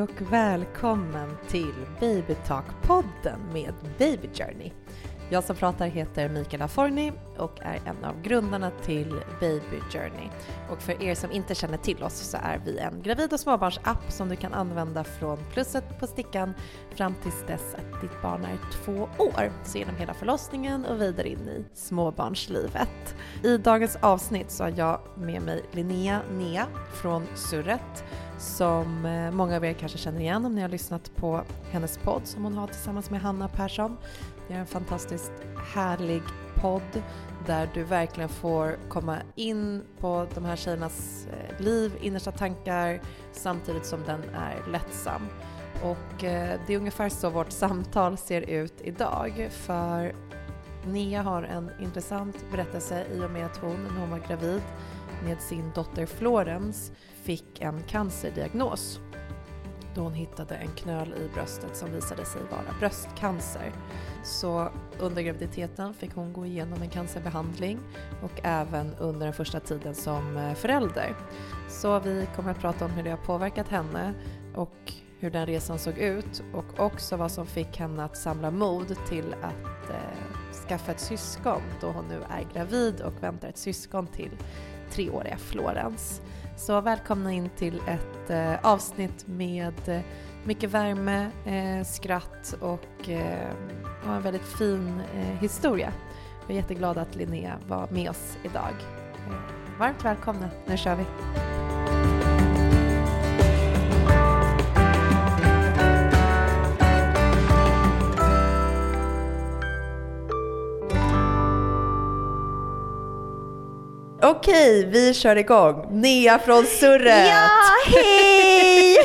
Hej och välkommen till Babytalk-podden med Baby Journey. Jag som pratar heter Mikaela Forni och är en av grundarna till Baby Journey. Och för er som inte känner till oss så är vi en gravid och småbarnsapp som du kan använda från plusset på stickan fram tills dess att ditt barn är två år. Så genom hela förlossningen och vidare in i småbarnslivet. I dagens avsnitt så har jag med mig Linnea Nea från Surret som eh, många av er kanske känner igen om ni har lyssnat på hennes podd som hon har tillsammans med Hanna Persson. Det är en fantastiskt härlig podd där du verkligen får komma in på de här tjejernas eh, liv, innersta tankar samtidigt som den är lättsam. Och eh, det är ungefär så vårt samtal ser ut idag för Nia har en intressant berättelse i och med att hon, när hon var gravid med sin dotter Florence, fick en cancerdiagnos då hon hittade en knöl i bröstet som visade sig vara bröstcancer. Så under graviditeten fick hon gå igenom en cancerbehandling och även under den första tiden som eh, förälder. Så vi kommer att prata om hur det har påverkat henne och hur den resan såg ut och också vad som fick henne att samla mod till att eh, skaffa ett syskon då hon nu är gravid och väntar ett syskon till treåriga Florence. Så välkomna in till ett eh, avsnitt med eh, mycket värme, eh, skratt och eh, en väldigt fin eh, historia. Jag är jätteglad att Linnea var med oss idag. Eh, varmt välkomna, nu kör vi! Okej, vi kör igång. Nea från Surret! Ja, hej!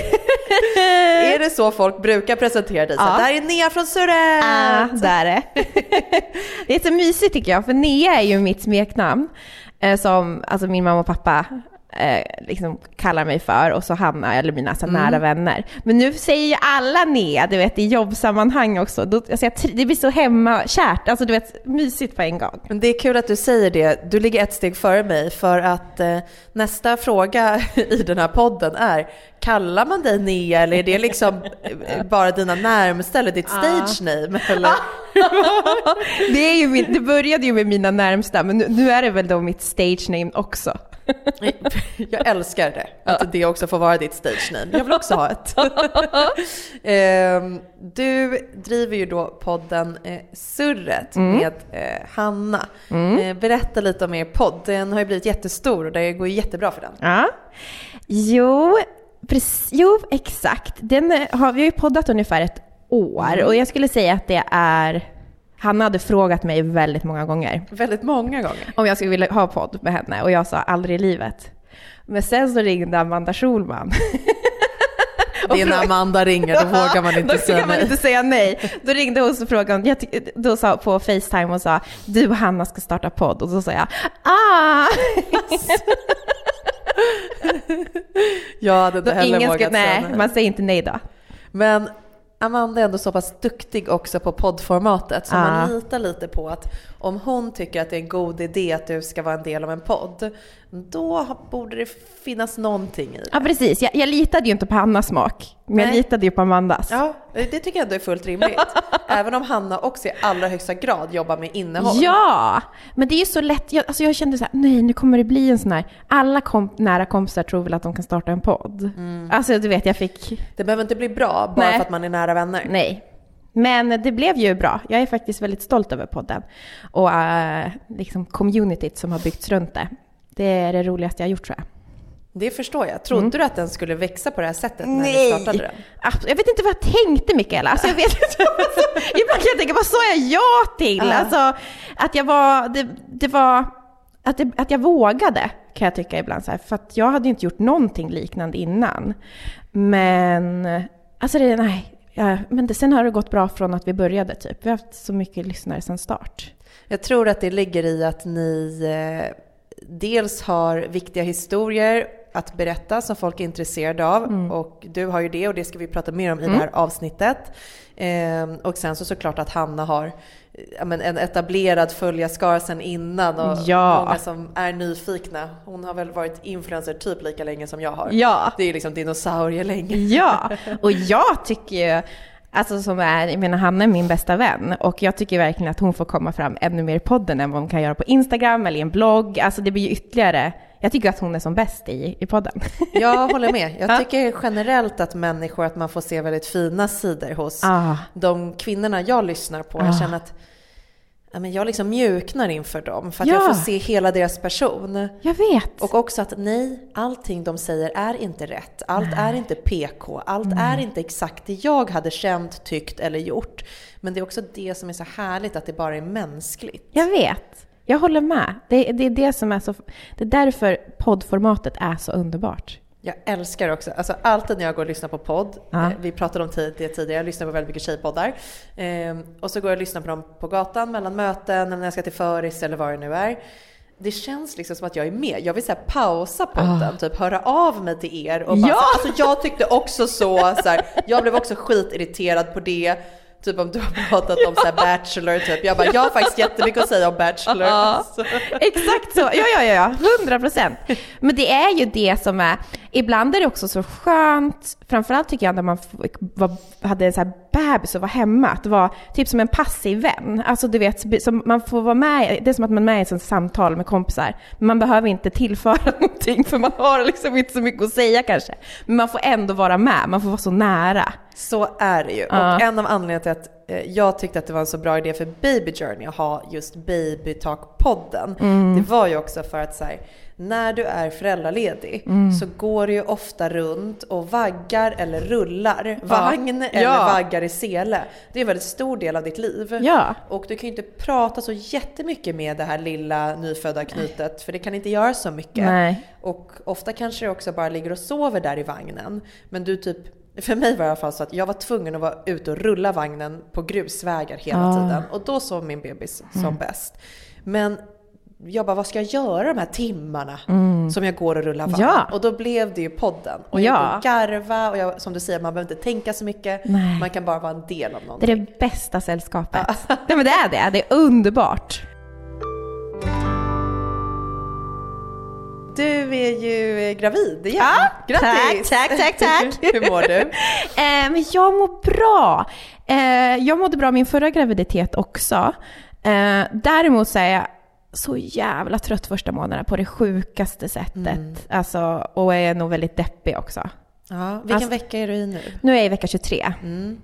är det så folk brukar presentera dig? Så Ja. Det här är Nea från Surret! Ja, det är det. Det är så mysigt tycker jag, för Nea är ju mitt smeknamn eh, som alltså min mamma och pappa eh, liksom kallar mig för och så Hanna, eller mina så nära vänner. Men nu säger ju alla Nea, du vet i jobbsammanhang också. Då, alltså jag, det blir så hemmakärt, alltså du vet mysigt på en gång. Men det är kul att du säger det. Du ligger ett steg före mig för att eh, nästa fråga i den här podden är Kallar man dig Nea eller är det liksom eh, bara dina närmsta eller ditt stage name? Eller? Det, är ju min, det började ju med mina närmsta, men nu, nu är det väl då mitt stage name också. Jag älskar det, att det också får vara ditt stage name. Jag vill också ha ett. Ehm, du driver ju då podden eh, Surret med eh, Hanna. Eh, berätta lite om er podd. Den har ju blivit jättestor och det går ju jättebra för den. Ja. Jo, precis, jo, exakt. Den har, vi ju poddat ungefär ett år och jag skulle säga att det är... Hanna hade frågat mig väldigt många gånger Väldigt många gånger. om jag skulle vilja ha podd med henne och jag sa aldrig i livet. Men sen så ringde Amanda Schulman. Det är när Amanda ringer, då vågar man inte Då säga kan man nej. inte säga nej. Då ringde hon och frågade, jag då sa på Facetime och sa du och Hanna ska starta podd och så sa jag ah! Jag hade inte Då heller ingen vågat ska, säga nej, nej. man säger inte nej då. Men Amanda är ändå så pass duktig också på poddformatet så Ja. man litar lite på att om hon tycker att det är en god idé att du ska vara en del av en podd, då borde det finnas någonting i det. Ja precis, jag, jag litade ju inte på Hannas smak, men jag Nej. litade ju på Amandas. Ja, det tycker jag ändå är fullt rimligt. Även om Hanna också i allra högsta grad jobbar med innehåll. Ja, men det är ju så lätt. Jag, alltså jag kände så här, nej nu kommer det bli en sån här, alla kom, nära kompisar tror väl att de kan starta en podd. Alltså du vet, jag fick, Det behöver inte bli bra bara Nej. för att man är nära vänner. nej. Men det blev ju bra. Jag är faktiskt väldigt stolt över podden. Och uh, liksom communityt som har byggts runt det. Det är det roligaste jag har gjort tror jag. Det förstår jag. Trodde du att den skulle växa på det här sättet när Nej. du startade den? Abs- Jag vet inte vad jag tänkte Mikaela. Alltså, jag vet inte. Alltså, ibland kan jag tänka, vad sa jag ja till? Ja. Alltså, att jag var, det, det var, att, det, att jag vågade kan jag tycka ibland. Så här, för att jag hade ju inte gjort någonting liknande innan. Men, alltså det, nej. Ja, men det, sen har det gått bra från att vi började typ. Vi har haft så mycket lyssnare sedan start. Jag tror att det ligger i att ni eh, dels har viktiga historier att berätta som folk är intresserade av. Och du har ju det och det ska vi prata mer om i det här avsnittet. Eh, och sen så såklart att Hanna har men en etablerad följarskara sedan innan och Ja. många som är nyfikna. Hon har väl varit influencer typ lika länge som jag har. Ja. Det är liksom dinosaurielänge. Ja, och jag tycker ju, alltså som är, jag menar Hanna är min bästa vän och jag tycker verkligen att hon får komma fram ännu mer i podden än vad hon kan göra på Instagram eller i en blogg. Alltså det blir ju ytterligare, jag tycker att hon är som bäst i, i podden. Jag håller med. Jag Ja. tycker generellt att människor, att man får se väldigt fina sidor hos Ah. de kvinnorna jag lyssnar på. Jag Ah. känner att ja, men jag liksom mjuknar inför dem för att Ja. jag får se hela deras person. Jag vet. Och också att nej, allting de säger är inte rätt. Allt är inte PK. Allt är inte exakt det jag hade känt, tyckt eller gjort. Men det är också det som är så härligt, att det bara är mänskligt. Jag vet. Jag håller med. Det, det är det som är så, det är därför poddformatet är så underbart. Jag älskar också, alltså alltid när jag går och lyssnar på podd, Ja. eh, vi pratade om det tidigare, jag lyssnar på väldigt mycket tjejpoddar. Eh, och så går jag och lyssnar på dem på gatan, mellan möten, eller när jag ska till föris eller vad det nu är. Det känns liksom som att jag är med. Jag vill så pausa podden, typ höra av mig till er och bara Ja. så, alltså jag tyckte också så, så här, jag blev också skitirriterad på det. Typ om du har pratat om så Bachelor, typ. Jag bara, jag har faktiskt jättemycket att säga om Bachelor. Ja. Så. Exakt så, ja ja ja, hundra procent. Men det är ju det som är, ibland är det också så skönt, framförallt tycker jag när man var, hade en så här bebis och var hemma, att det var typ som en passiv vän. Alltså du vet, som man får vara med, det är som att man är med i ett sånt samtal med kompisar, men man behöver inte tillföra någonting för man har liksom inte så mycket att säga kanske. Men man får ändå vara med, man får vara så nära. Så är det ju. Och en av anledningarna till att eh, jag tyckte att det var en så bra idé för Baby Journey att ha just Baby Talk-podden, Mm. det var ju också för att så här, när du är föräldraledig Mm. så går du ju ofta runt och vaggar eller rullar vagn eller Ja. vaggar i sele. Det är en väldigt stor del av ditt liv. Ja. Och du kan ju inte prata så jättemycket med det här lilla nyfödda knytet för det kan inte göra så mycket. Nej. Och ofta kanske du också bara ligger och sover där i vagnen. Men du typ, för mig var det i alla fall så att jag var tvungen att vara ute och rulla vagnen på grusvägar hela Ah. tiden. Och då sov min bebis som bäst. Men jag bara, vad ska jag göra de här timmarna som jag går och rullar vagn? Ja. Och då blev det ju podden. Och Ja. jag garva och jag, som du säger, man behöver inte tänka så mycket. Nej. Man kan bara vara en del av Det någonting. är det bästa sällskapet. Nej men det är det, det är underbart. Du är ju gravid igen. Ja, Grattis! tack, tack, tack, tack. Hur mår du? Eh, men jag mår bra. Eh, jag mådde bra min förra graviditet också. Eh, däremot så är jag så jävla trött första månaderna på det sjukaste sättet. Alltså, och är nog väldigt deppig också. Ja, vilken Alltså- vecka är du i nu? Nu är jag i vecka 23. Mm.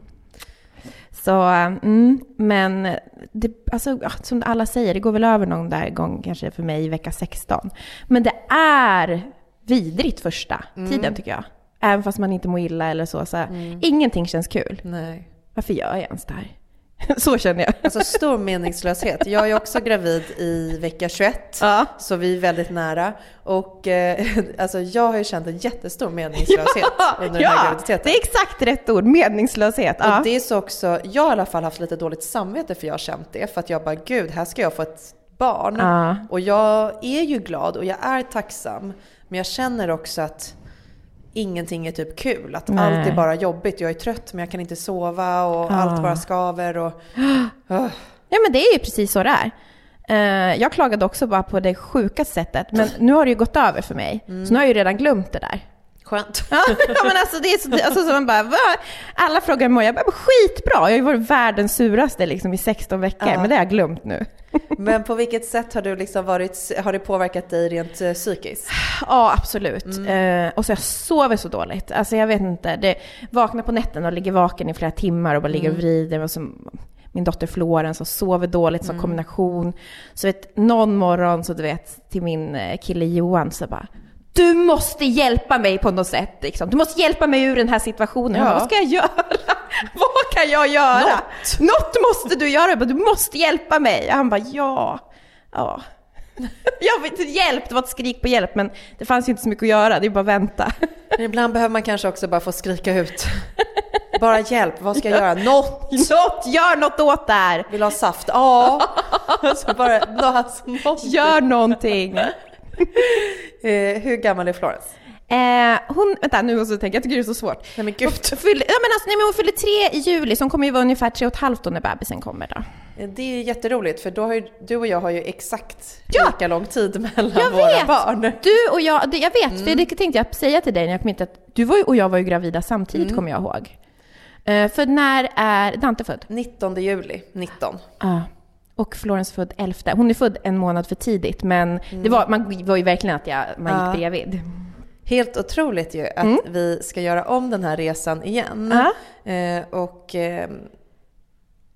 Så, mm, men det, alltså, som alla säger, det går väl över någon där gång kanske för mig i vecka 16. Men det är vidrigt första tiden tycker jag. Även fast man inte mår illa eller så. så Ingenting känns kul. Nej. Varför gör jag ens det här? så känner jag. Alltså stor meningslöshet. Jag är också gravid i vecka 21. Ja. Så vi är väldigt nära. Och eh, alltså jag har ju känt en jättestor meningslöshet under den här ja, graviditeten. det är exakt rätt ord. Meningslöshet. Ja. Och det är så också, jag har i alla fall haft lite dåligt samvete för jag har känt det. För att jag bara, gud, här ska jag få ett barn. Ja. Och jag är ju glad och jag är tacksam. Men jag känner också att ingenting är typ kul. Att Nej. allt är bara jobbigt. Jag är trött men jag kan inte sova och Ja. allt bara skaver. Och, Ugh. Ja men det är ju precis så det är. Eh, jag klagade också bara på det sjukaste sättet, men nu har det ju gått över för mig. Så nu har jag ju redan glömt det där. Skönt. Ja, men alltså det är så, alltså, så man bara, "Va?" alla frågar mig, jag bara, "Men skitbra, jag har ju varit världens suraste liksom i 16 veckor, Ja. men det har jag glömt nu. Men på vilket sätt har, du liksom varit, har det påverkat dig rent eh, psykiskt? Ja, absolut. Eh, och så jag sover så dåligt. Alltså jag vet inte, det, vaknar på nätterna och ligger vaken i flera timmar och bara ligger och vrider. Och så, min dotter Florens som sover dåligt som kombination. Så vet, någon morgon så du vet, till min eh, kille Johan så bara du måste hjälpa mig på något sätt. Liksom. Du måste hjälpa mig ur den här situationen. Ja. Vad ska jag göra? Vad kan jag göra? Något. Något måste du göra. Bara, Du måste hjälpa mig. Och han bara, ja. ja. Jag vet inte, hjälp, det var ett skrik på hjälp, men det fanns ju inte så mycket att göra, det är bara att vänta. Men ibland behöver man kanske också bara få skrika ut. Bara hjälp, vad ska jag göra? Något! Något, gör något åt det här! Vill ha saft? Ja! Alltså bara, alltså, något. Gör någonting! Eh, hur gammal är Florence? Eh, hon, vänta nu måste jag tänka, jag tycker det är så svårt. Nej men gud. Hon fyller, ja, men alltså, nej, men hon fyller tre i juli, så hon kommer ju vara ungefär tre och ett halvt år när bebisen kommer då. Det är jätteroligt för då har ju, du och jag har ju exakt Ja! lika lång tid mellan Jag våra vet! barn. Du och jag, det, jag vet, för det tänkte jag säga till dig när jag kom hit att du var ju, och jag var ju gravida samtidigt kommer jag ihåg. Eh, för när är Dante född? 19 juli, 19. Ja. Och Florence född 11. Hon är född en månad för tidigt, men det var, man var ju verkligen att jag, man Ja. gick bredvid. Helt otroligt ju att vi ska göra om den här resan igen. Ja. Eh, och eh,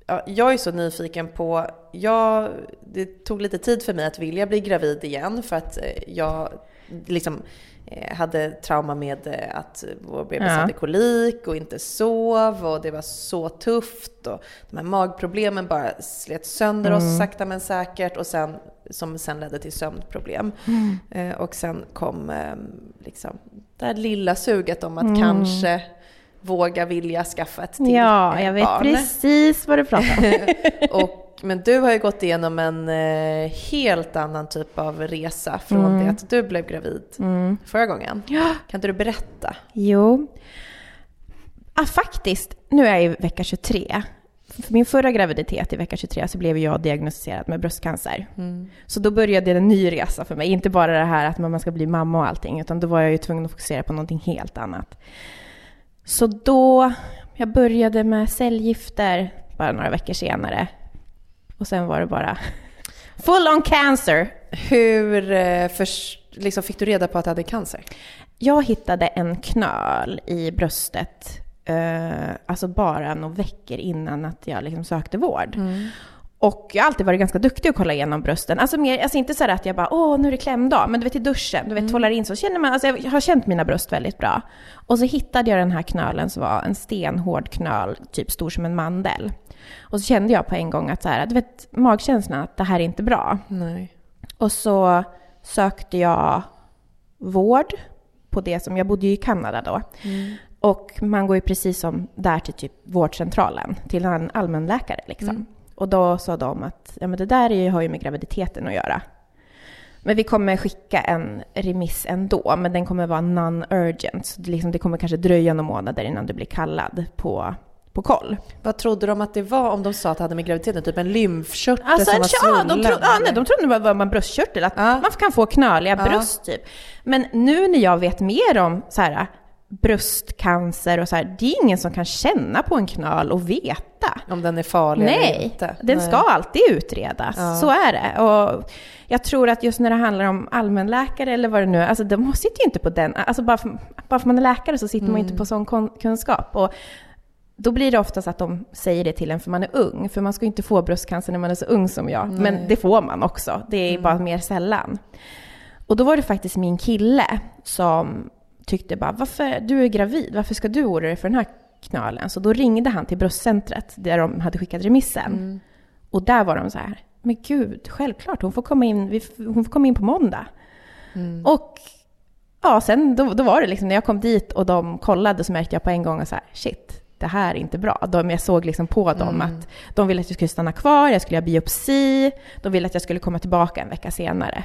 ja, jag är så nyfiken på, jag, det tog lite tid för mig att vilja bli gravid igen för att eh, jag liksom hade trauma med eh, att vår bebis Ja. hade kolik och inte sov och det var så tufft och de här magproblemen bara slet sönder oss sakta men säkert och sen som sen ledde till sömnproblem. Eh, och sen kom eh, liksom det här lilla suget om att kanske våga vilja skaffa ett till Ja, eh, jag vet barn. precis vad du pratar om. och, men du har ju gått igenom en eh, helt annan typ av resa från det att du blev gravid förra gången. Kan inte du berätta? Jo. Ah, faktiskt, nu är jag i vecka 23. För min förra graviditet i vecka 23 så blev jag diagnostiserad med bröstcancer. Så då började en ny resa för mig. Inte bara det här att man ska bli mamma och allting, utan då var jag ju tvungen att fokusera på någonting helt annat. Så då, jag började med cellgifter bara några veckor senare. Och sen var det bara full on cancer. Hur eh, förs- liksom fick du reda på att du hade cancer? Jag hittade en knöl i bröstet, eh, alltså bara några veckor innan att jag liksom sökte vård. Och jag har alltid varit ganska duktig att kolla igenom brösten. Alltså, mer, alltså inte så att jag bara åh nu är det klämdag, men du vet i duschen, du vet tvålar in så känner man, alltså jag har känt mina bröst väldigt bra. Och så hittade jag den här knölen som var en stenhård knöl, typ stor som en mandel. Och så kände jag på en gång att så här, du vet magkänslan att det här är inte bra. Nej. Och så sökte jag vård på det som, jag bodde ju i Kanada då. Och man går ju precis som där till typ vårdcentralen, till en allmänläkare liksom. Och då sa de att ja, men det där har ju med graviditeten att göra. Men vi kommer skicka en remiss ändå, men den kommer vara non-urgent. Så det, liksom, det kommer kanske dröja några månader innan du blir kallad på, på koll. Vad trodde de att det var om de sa att det hade med graviditeten? Typ en lymfkörtel Alltså, som en, var ja, de, svullen? tro, ja, nej, de trodde det var en bröstkörtel, att Ja. man kan få knöliga Ja. bröst typ. Men nu när jag vet mer om så här, bröstcancer och så här, det är ingen som kan känna på en knöl och veta. Om den är farlig eller Nej, inte? den Nej. ska alltid utredas. Ja. Så är det. Och jag tror att just när det handlar om allmänläkare eller vad det nu är, alltså de sitter ju inte på den, alltså bara för, bara för man är läkare så sitter man ju Mm. inte på sån kon- kunskap. Och då blir det oftast att de säger det till en för man är ung, för man ska ju inte få bröstcancer när man är så ung som jag. Men det får man också, det är bara mer sällan. Och då var det faktiskt min kille som tyckte bara, varför, du är gravid, varför ska du oroa dig för den här knölen? Så då ringde han till bröstcentret där de hade skickat remissen. Och där var de så här, men gud, självklart, hon får komma in, hon får komma in på måndag. Och ja, sen då, då var det liksom, när jag kom dit och de kollade så märkte jag på en gång att så här, shit, det här är inte bra. De, jag såg liksom på dem att de ville att jag skulle stanna kvar, jag skulle göra biopsi, de ville att jag skulle komma tillbaka en vecka senare.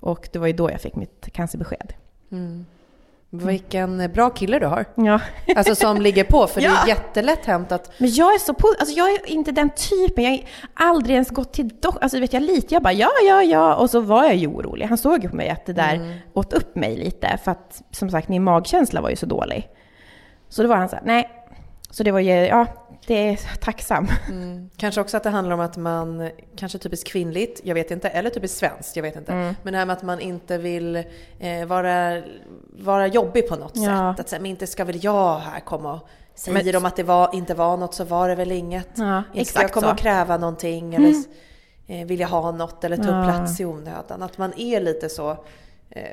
Och det var ju då jag fick mitt cancerbesked. Vilken bra kille du har. Ja. Alltså som ligger på, för det Ja. är jättelätt hänt att Men jag är så på, alltså jag är inte den typen, jag har aldrig ens gått till doktorn, alltså vet jag lite, jag bara ja, ja, ja, och så var jag ju orolig. Han såg ju på mig att det där åt upp mig lite, för att som sagt min magkänsla var ju så dålig. Så då var han så här, nej. Så det var ju, ja, det är tacksam. Kanske också att det handlar om att man, kanske typiskt kvinnligt, jag vet inte, eller typiskt svenskt, jag vet inte. Mm. Men det här med att man inte vill eh, vara, vara jobbig på något Ja. sätt. Att men inte ska väl jag här komma och säger Men- de att det var, inte var något så var det väl inget. Ja, inte ska jag komma så. och kräva någonting eller eh, vill jag ha något eller ta upp Ja. plats i onödan. Att man är lite så eh,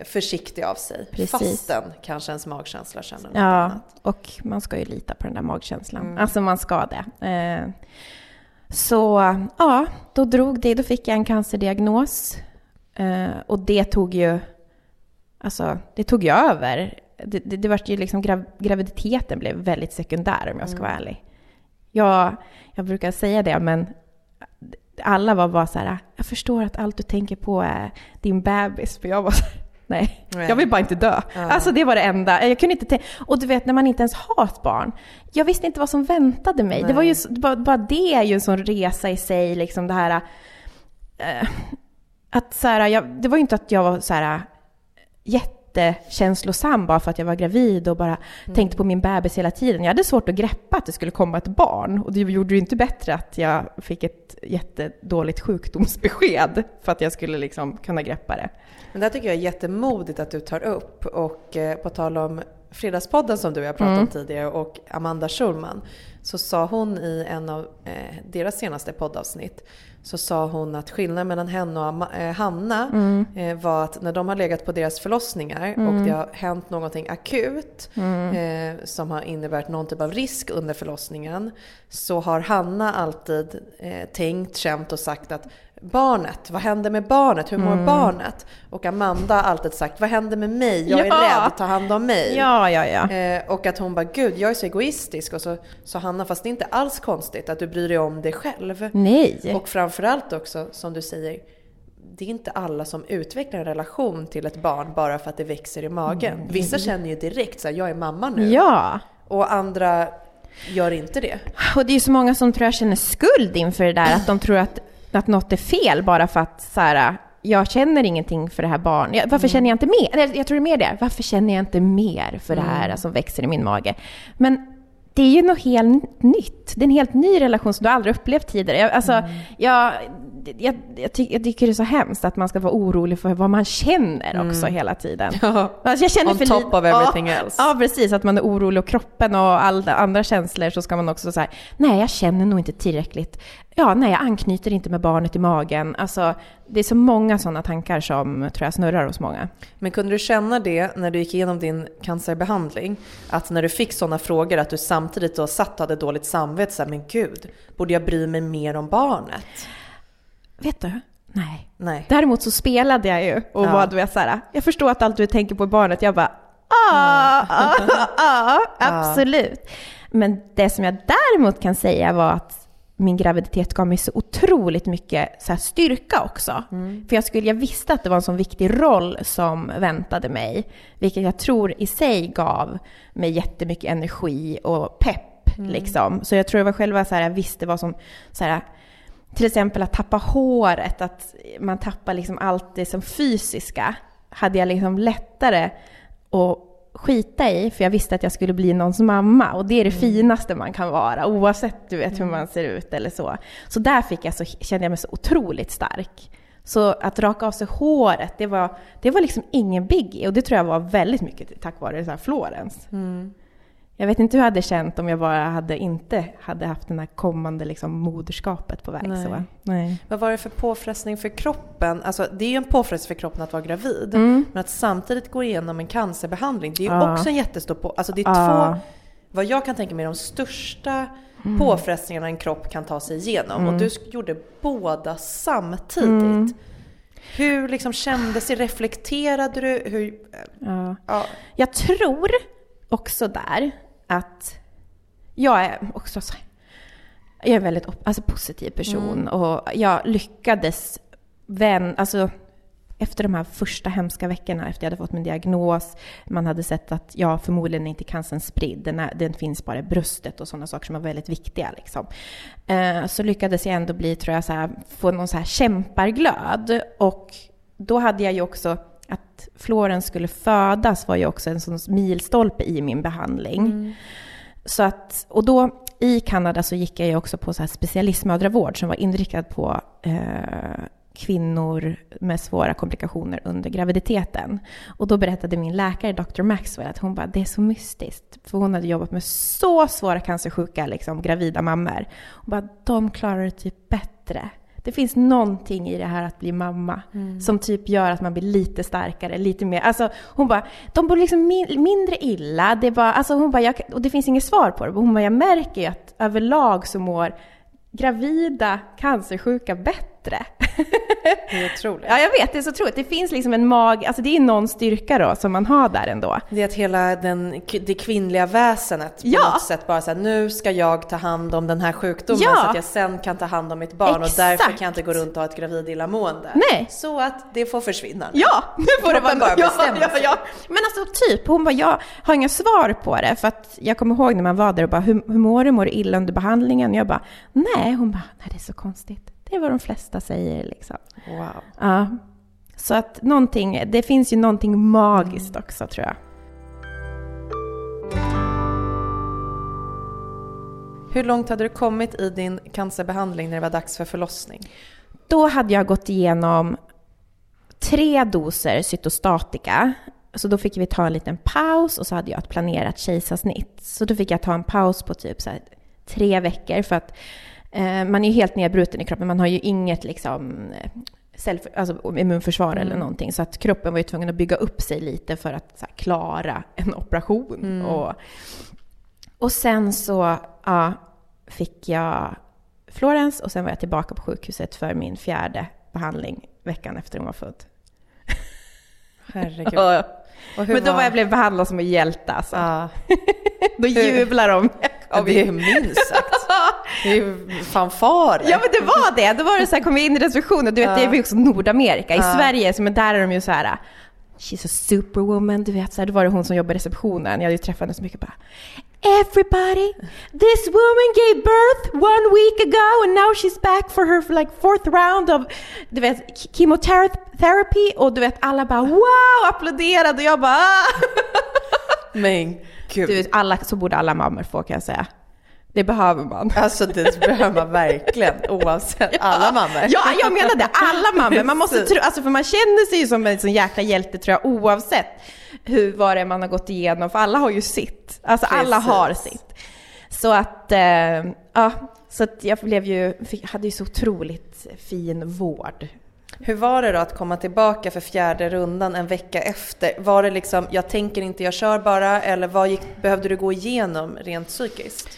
försiktig av sig. Precis. Fastän kanske ens magkänsla känner något Ja, annat. och man ska ju lita på den där magkänslan. Alltså man ska det. Eh, så ja, då drog det, då fick jag en cancerdiagnos. Eh, och det tog ju, alltså det tog ju över. Det, det, det var ju liksom, grav, graviditeten blev väldigt sekundär om jag ska vara ärlig. Jag, jag brukar säga det, men alla var bara så här, jag förstår att allt du tänker på är din bebis. För jag var så här, Nej, Nej. jag vill bara inte dö. Ja. Alltså det var det enda. Jag kunde inte tänka. Och du vet när man inte ens har ett barn. Jag visste inte vad som väntade mig. Det var ju, bara, bara det är ju en sån resa i sig, liksom det här... eh, att så här, jag, det var ju inte att jag var så här jättekänslosam bara för att jag var gravid och bara tänkte på min bebis hela tiden. Jag hade svårt att greppa att det skulle komma ett barn. Och det gjorde ju inte bättre att jag fick ett jättedåligt sjukdomsbesked för att jag skulle liksom kunna greppa det. Men det här tycker jag är jättemodigt att du tar upp. Och eh, på tal om Fredagspodden som du och jag pratade om tidigare och Amanda Schulman. Så sa hon i en av eh, deras senaste poddavsnitt. Så sa hon att skillnaden mellan henne och Ama- eh, Hanna eh, var att när de har legat på deras förlossningar och det har hänt någonting akut eh, som har inneburit någon typ av risk under förlossningen. Så har Hanna alltid eh, tänkt, känt och sagt att Barnet, vad händer med barnet? Hur mår barnet? Och Amanda har alltid sagt, vad händer med mig? Jag är Ja. rädd, ta hand om mig. Ja, ja, ja. Eh, och att hon bara, gud jag är så egoistisk. Och så sa Hanna, fast det är inte alls konstigt att du bryr dig om dig själv. Nej. Och framförallt också, som du säger, det är inte alla som utvecklar en relation till ett barn bara för att det växer i magen. Vissa känner ju direkt så här, jag är mamma nu. Ja. Och andra gör inte det. Och det är ju så många som tror jag känner skuld inför det där, att de tror att, att något är fel bara för att så här, jag känner ingenting för det här barnet. Varför känner jag inte mer? Eller, Jag tror det är mer det. Varför känner jag inte mer för det här som växer i min mage? Men det är ju något helt nytt. Det är en helt ny relation som du aldrig upplevt tidigare. Jag, alltså, jag, jag, jag, ty, jag tycker det är så hemskt att man ska vara orolig för vad man känner också hela tiden. Ja. Alltså jag känner On för top of everything ja, else. Ja, precis. Att man är orolig och kroppen och alla andra känslor så ska man också säga nej, jag känner nog inte tillräckligt. Ja, nej, jag anknyter inte med barnet i magen. Alltså, det är så många sådana tankar som tror jag snurrar hos många. Men kunde du känna det när du gick igenom din cancerbehandling? Att när du fick sådana frågor att du samtidigt då satt och hade dåligt samvete så här, men gud, borde jag bry mig mer om barnet? Vet du? Nej. Nej. Däremot så spelade jag ju och Ja. var du vet jag förstår att allt du tänker på är barnet. Jag bara, ah, ah, ah, absolut. Men det som jag däremot kan säga var att min graviditet gav mig så otroligt mycket så styrka också. För jag, skulle, jag visste att det var en sån viktig roll som väntade mig. Vilket jag tror i sig gav mig jättemycket energi och pepp. Liksom. Så jag tror det var själva så här, jag visste vad som så här, till exempel att tappa håret, att man tappar liksom allt det som fysiska, hade jag liksom lättare att skita i, för jag visste att jag skulle bli någons mamma. Och det är det finaste man kan vara, oavsett du vet hur man ser ut eller så. Så där fick jag så, kände jag mig så otroligt stark. Så att raka av sig håret, det var, det var liksom ingen biggie. Och det tror jag var väldigt mycket tack vare så här Florens. Jag vet inte hur jag hade känt om jag bara hade inte hade haft den här kommande liksom moderskapet på väg. Nej. Så? Nej. Vad var det för påfrestning för kroppen? Alltså det är ju en påfrestning för kroppen att vara gravid. Mm. Men att samtidigt gå igenom en cancerbehandling, det är ju Ja. också en jättestor på... Alltså det är Ja. två, vad jag kan tänka mig, de största Mm. påfrestningarna en kropp kan ta sig igenom. Och du gjorde båda samtidigt. Mm. Hur liksom kändes det? Reflekterade du? Hur, Ja. ja. Jag tror också där att jag är också så jag är en väldigt alltså, positiv person och jag lyckades vän, alltså efter de här första hemska veckorna efter jag hade fått min diagnos, man hade sett att jag förmodligen inte cancern spridd, den, är, den finns bara i bröstet och sådana saker som var väldigt viktiga. Liksom. Eh, så lyckades jag ändå bli, tror jag, så här, få någon så här kämparglöd. Och då hade jag ju också att Florens skulle födas var ju också en sån milstolpe i min behandling. Så att, och då i Kanada så gick jag ju också på så här specialistmödravård som var inriktad på eh, kvinnor med svåra komplikationer under graviditeten. Och då berättade min läkare, Dr. Maxwell, att hon bara, det är så mystiskt. För hon hade jobbat med så svåra cancersjuka, liksom, gravida mammor. Hon bara, de klarar det typ bättre. Det finns någonting i det här att bli mamma som typ gör att man blir lite starkare, lite mer... Alltså hon bara, de bor liksom min, mindre illa. Det bara, alltså hon bara, jag, och det finns inget svar på det. Hon bara, jag märker ju att överlag så mår gravida cancersjuka bättre. Bättre. Det är otroligt. Ja, jag vet, det är så otroligt. Det finns liksom en mag, alltså det är någon styrka då som man har där ändå. Det är att hela den, det kvinnliga väsenet på Ja. något sätt bara såhär, nu ska jag ta hand om den här sjukdomen Ja. så att jag sen kan ta hand om mitt barn och därför Exakt. kan jag inte gå runt och ha ett gravid illamående. Nej. Så att det får försvinna. Ja, nu får det vara bara ja, ja, ja. Men alltså typ, hon bara, jag har inga svar på det. För att jag kommer ihåg när man var där och bara, hur, hur mår du? Mår du illa under behandlingen? Jag bara, nej. Hon bara, nej det är så konstigt. Det är vad de flesta säger liksom. Wow. Ja. Så att någonting, det finns ju någonting magiskt också tror jag. Hur långt hade du kommit i din cancerbehandling när det var dags för förlossning? Då hade jag gått igenom tre doser cytostatika. Så då fick vi ta en liten paus och så hade jag ett planerat kejsarsnitt. Så då fick jag ta en paus på typ så tre veckor för att man är ju helt nedbruten i kroppen. Man har ju inget liksom eh, self, alltså immunförsvar eller någonting. Så att kroppen var ju tvungen att bygga upp sig lite för att här, klara en operation. Och, och sen så ja, fick jag Florens och sen var jag tillbaka på sjukhuset för min fjärde behandling veckan efter hon var född. Herregud. Men då var jag blev behandlad som en hjälte alltså. Ja, Då jublar de. det är minst sagt. Det är ju fanfarer. Ja men det var det! Då var det så här, kom jag in i receptionen, du vet det är ju också Nordamerika. I Ja. Sverige, så, men där är de ju så här. She's a superwoman, du vet så här, då var det hon som jobbade i receptionen. Jag hade ju träffat henne så mycket bara. Everybody, this woman gave birth one week ago and now she's back for her like fourth round of du vet, chemotherapy och du vet alla bara wow applåderade och jag bara ah! Men gud. Du vet, alla, så borde alla mammor få kan jag säga. Det behöver man. Alltså det behöver man verkligen oavsett. Alla mammor. Ja, jag menar det. Alla mammor. Man måste tro, alltså för man känner sig ju som en sån jäkla hjälte tror jag oavsett hur, vad det är man har gått igenom. För alla har ju sitt. Alltså alla Precis. har sitt. Så att, eh, ja, så att jag blev ju, hade ju så otroligt fin vård. Hur var det då att komma tillbaka för fjärde rundan en vecka efter? Var det liksom, jag tänker inte, jag kör bara, eller vad gick, behövde du gå igenom rent psykiskt?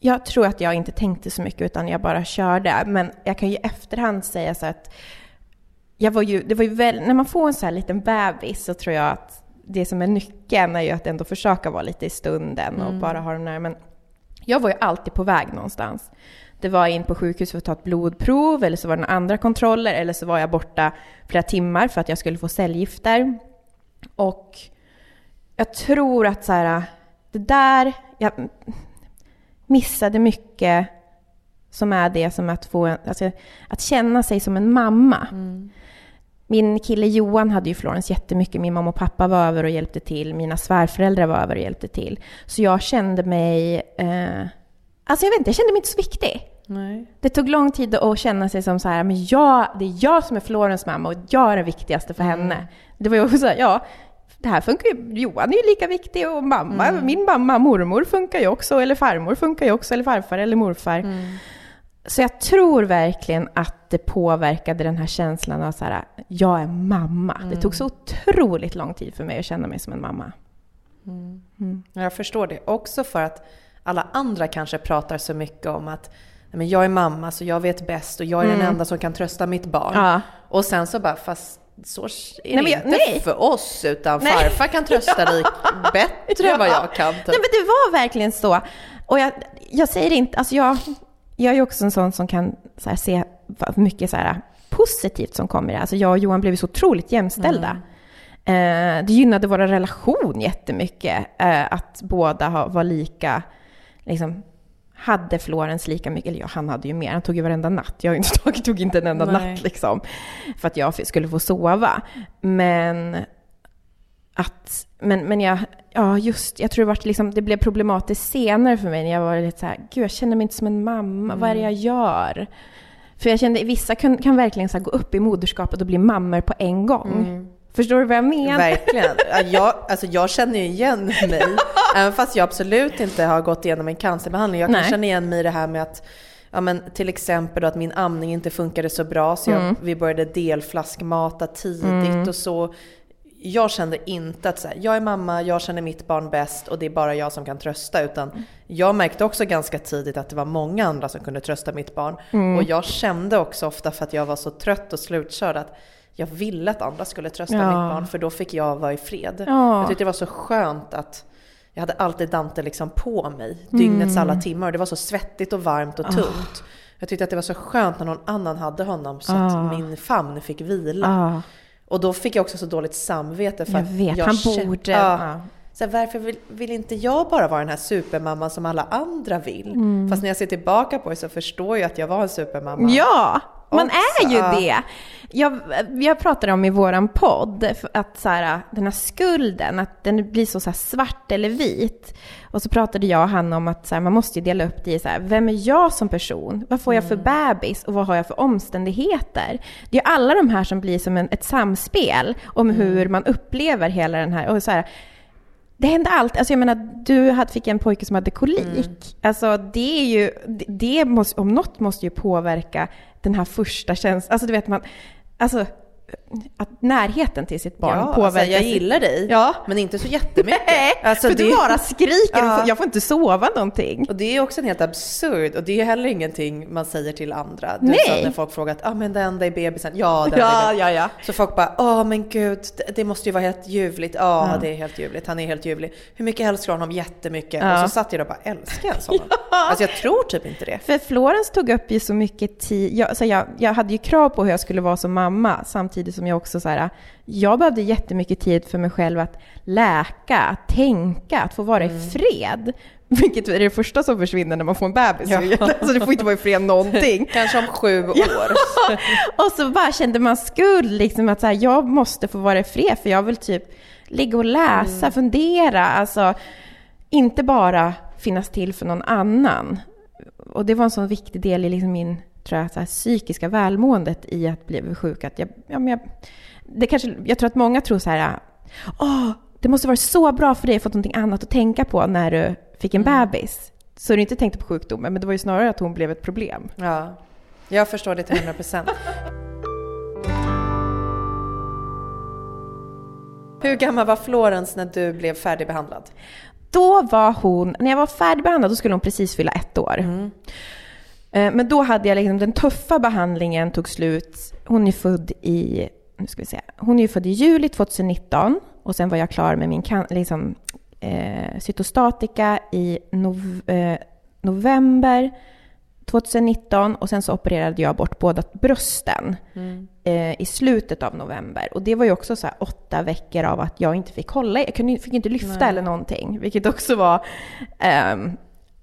Jag tror att jag inte tänkte så mycket utan jag bara körde. Men jag kan ju i efterhand säga så att jag var ju, det var ju väl, när man får en så här liten bebis så tror jag att det som är nyckeln är ju att ändå försöka vara lite i stunden och bara ha den där. Men jag var ju alltid på väg någonstans. Det var in på sjukhus för att ta ett blodprov eller så var det några andra kontroller eller så var jag borta flera timmar för att jag skulle få cellgifter. Och jag tror att så här, det där, jag missade mycket som är det som att få, alltså, att känna sig som en mamma. Min kille Johan hade ju Florens jättemycket. Min mamma och pappa var över och hjälpte till. Mina svärföräldrar var över och hjälpte till. Så jag kände mig... Eh, alltså jag vet inte, jag kände mig inte så viktig. Nej. Det tog lång tid att känna sig som så här, men jag, det är jag som är Florens mamma och jag är den viktigaste för henne. Det var ju också så här, ja, det här funkar ju, Johan är ju lika viktig och mamma, min mamma, mormor funkar ju också, eller farmor funkar ju också, eller farfar eller morfar. Så jag tror verkligen att det påverkade den här känslan av så här, jag är mamma. Det tog så otroligt lång tid för mig att känna mig som en mamma. Jag förstår det. Också för att alla andra kanske pratar så mycket om att "Nej, men jag är mamma så jag vet bäst och jag är den enda som kan trösta mitt barn. Ja. Och sen så bara, fast så är Nej, det inte nej. för oss utan Nej. farfar kan trösta dig bättre än vad jag kan. Typ. Nej men det var verkligen så. Och jag, jag säger inte, alltså jag, jag är också en sån som kan så här, se mycket så här, positivt som kommer i det. Alltså jag och Johan blev så otroligt jämställda. Eh, det gynnade vår relation jättemycket. Eh, att båda ha, var lika, liksom, hade Florens lika mycket, eller ja, han hade ju mer, han tog ju varenda natt. Jag inte tagit, tog inte en enda Nej. natt liksom. För att jag skulle få sova. Men att, men, men jag, ja just, jag tror det, vart liksom, det blev problematiskt senare för mig när jag var lite så här, gud jag känner mig inte som en mamma, vad är det jag gör? För jag kände, vissa kan, kan verkligen så gå upp i moderskapet och bli mammor på en gång. Förstår du vad jag menar? Verkligen. Ja, Jag, alltså jag känner ju igen mig, även fast jag absolut inte har gått igenom en cancerbehandling. Jag kan Nej. känna igen mig i det här med att Ja, men till exempel då att min amning inte funkade så bra så jag, Mm. vi började delflaskmata tidigt och så. jag kände inte att så här, jag är mamma, jag känner mitt barn bäst och det är bara jag som kan trösta. Utan jag märkte också ganska tidigt att det var många andra som kunde trösta mitt barn. Mm. Och jag kände också ofta för att jag var så trött och slutkörd att jag ville att andra skulle trösta Ja. mitt barn för då fick jag vara i fred. Ja. Jag tyckte det var så skönt att jag hade alltid Dante liksom på mig dygnets alla Mm. timmar och det var så svettigt och varmt och tungt. Jag tyckte att det var så skönt när någon annan hade honom så Ah. att min famn fick vila. Ja, Och då fick jag också så dåligt samvete för jag att vet. jag Han borde... Ja. Ja. Så här, varför vill, vill inte jag bara vara den här supermamman som alla andra vill? Mm. Fast när jag ser tillbaka på det så förstår jag att jag var en supermamma. Ja, man Också, är ju det. Jag, jag pratade om i våran podd att så här, den här skulden, att den blir så, så här svart eller vit. Och så pratade jag och han om att så här, man måste ju dela upp det i så här, vem är jag som person? Vad får jag för bebis och vad har jag för omständigheter? Det är alla de här som blir som en, ett samspel om hur man upplever hela den här, och så här det hände allt. Alltså jag menar, du fick en pojke som hade kolik. Alltså det är ju, det måste, om något måste ju påverka den här första känslan. Alltså du vet man, alltså att närheten till sitt barn Ja, påverkar. alltså, jag gillar dig, Ja. men inte så jättemycket. Nej, Alltså, för det- du bara skriker Ja. får- jag får inte sova någonting. Och det är också en helt absurd, och det är heller ingenting man säger till andra. Du Nej. sa när folk frågat, ja ah, men den enda är bebisen. Ja, den Ja, ja, ja. Så folk bara, åh men gud, det, måste ju vara helt ljuvligt. Ja, Ja. det är helt ljuvligt. Han är helt ljuvlig. Hur mycket älskar honom? Jättemycket. Ja. Och så satt jag där och bara, älskar jag honom? Alltså jag tror typ inte det. För Florens tog upp ju så mycket tid. Jag, så jag, jag hade ju krav på hur jag skulle vara som mamma, samtidigt som jag också så här, jag behövde jättemycket tid för mig själv att läka, att tänka, att få vara Mm. i fred. Vilket är det första som försvinner när man får en bebis. Ja. Alltså du får inte vara i fred någonting. Kanske om sju år. Och så bara kände man skuld, liksom att så här, jag måste få vara i fred för jag vill typ ligga och läsa, Mm. fundera, alltså inte bara finnas till för någon annan. Och det var en sån viktig del i liksom min tror jag, så här, psykiska välmåendet i att bli sjuk. Att jag, ja, men jag, det kanske, jag tror att många tror så här, åh, det måste vara så bra för dig att få någonting annat att tänka på när du fick en Mm. bebis. Så du inte tänkte på sjukdomen, men det var ju snarare att hon blev ett problem. Ja, jag förstår det till 100 procent. Hur gammal var Florence när du blev färdigbehandlad? Då var hon, när jag var färdigbehandlad, då skulle hon precis fylla ett år. Eh, Men då hade jag liksom, den tuffa behandlingen tog slut. Hon är född i, nu ska vi se, hon är född i juli 2019 och sen var jag klar med min kan, liksom, eh, cytostatika i nov, eh, november 2019 och sen så opererade jag bort båda brösten eh, i slutet av november. Och det var ju också så åtta veckor av att jag inte fick hålla, jag kunde, fick inte lyfta Nej. eller någonting, vilket också var ehm,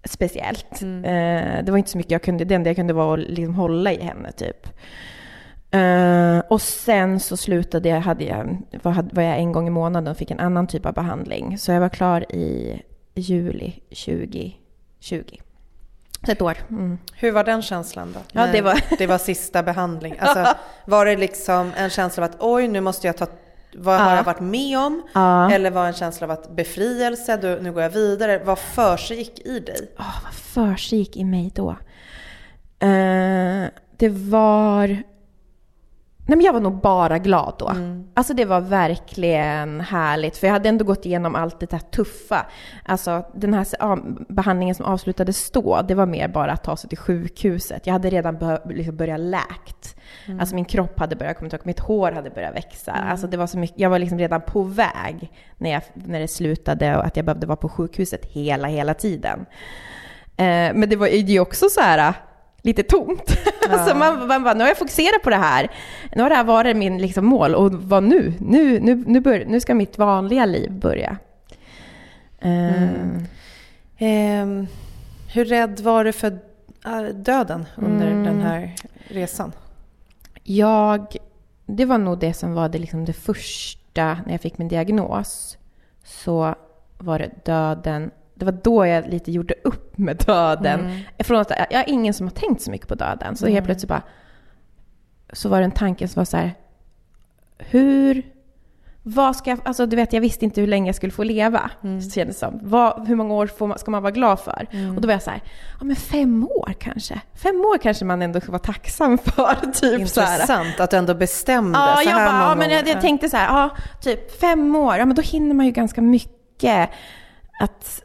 speciellt. Eh, det var inte så mycket jag kunde, det enda jag kunde var att liksom hålla i henne typ. Eh, och sen så slutade jag, hade jag, var, var jag en gång i månaden och fick en annan typ av behandling. Så jag var klar i juli 2020. Så ett år. Mm. Hur var den känslan då? Ja, det var- det var sista behandling. Alltså, var det liksom en känsla av att oj, nu måste jag ta... Vad har Ja. jag varit med om? Eller var en känsla av att befrielse, du, nu går jag vidare. Vad försiggick i dig? Åh, vad försiggick i mig då? Eh, det var... Nej, men jag var nog bara glad då. Alltså det var verkligen härligt, för jag hade ändå gått igenom allt det där tuffa. Alltså den här behandlingen som avslutades då, det var mer bara att ta sig till sjukhuset. Jag hade redan liksom börjat läkt. Alltså min kropp hade börjat komma tillbaka, mitt hår hade börjat växa. Alltså det var så mycket, jag var liksom redan på väg när, jag, när det slutade och att jag behövde vara på sjukhuset hela, hela tiden. Eh, men det var ju också så här lite tomt. alltså man, man bara, nu har jag fokuserat på det här. Nu har det här varit min liksom, mål och vad nu? Nu, nu, nu, bör, nu ska mitt vanliga liv börja. Eh, Ehm, hur rädd var du för äh, döden under Mm. den här resan? Jag, det var nog det som var det, liksom det första när jag fick min diagnos. Så var det döden. Det var då jag lite gjorde upp med döden. Från att jag är ingen som har tänkt så mycket på döden. Så helt plötsligt bara så var det en tanke som var så här. Hur vad ska jag, alltså du vet jag visste inte hur länge jag skulle få leva. Mm. Kändes som. Vad, hur många år man, ska man vara glad för? Mm. Och då var jag så här, ja men fem år kanske. Fem år kanske man ändå ska vara tacksam för. Typ, Intressant att du ändå bestämde ja, så här jag bara, ja, men jag, jag, tänkte så här, ja typ fem år, ja men då hinner man ju ganska mycket. Att,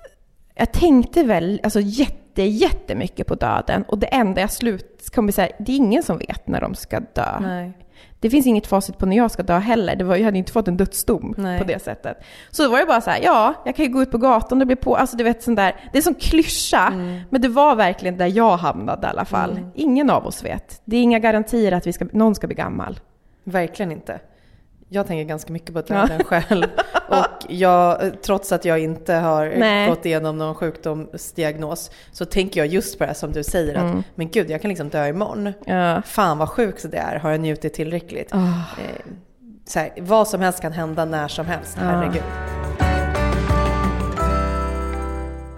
jag tänkte väl alltså, jätte, jättemycket på döden och det enda jag slut kommer säga, det är ingen som vet när de ska dö. Nej det finns inget facit på när jag ska dö heller. Det var, jag hade inte fått en dödsdom Nej. på det sättet. Så då var det bara så här, ja, jag kan ju gå ut på gatan och bli på, alltså du vet sån där, det är som klyscha, mm. men det var verkligen där jag hamnade i alla fall. Mm. Ingen av oss vet. Det är inga garantier att vi ska, någon ska bli gammal. Verkligen inte. Jag tänker ganska mycket på döden ja. själv. Och jag, trots att jag inte har Nej. gått igenom någon sjukdomsdiagnos så tänker jag just på det som du säger att mm. men gud, jag kan liksom dö imorgon. Ja. Fan vad sjukt det är, har jag njutit tillräckligt? Oh. så här, vad som helst kan hända när som helst, ja. herregud.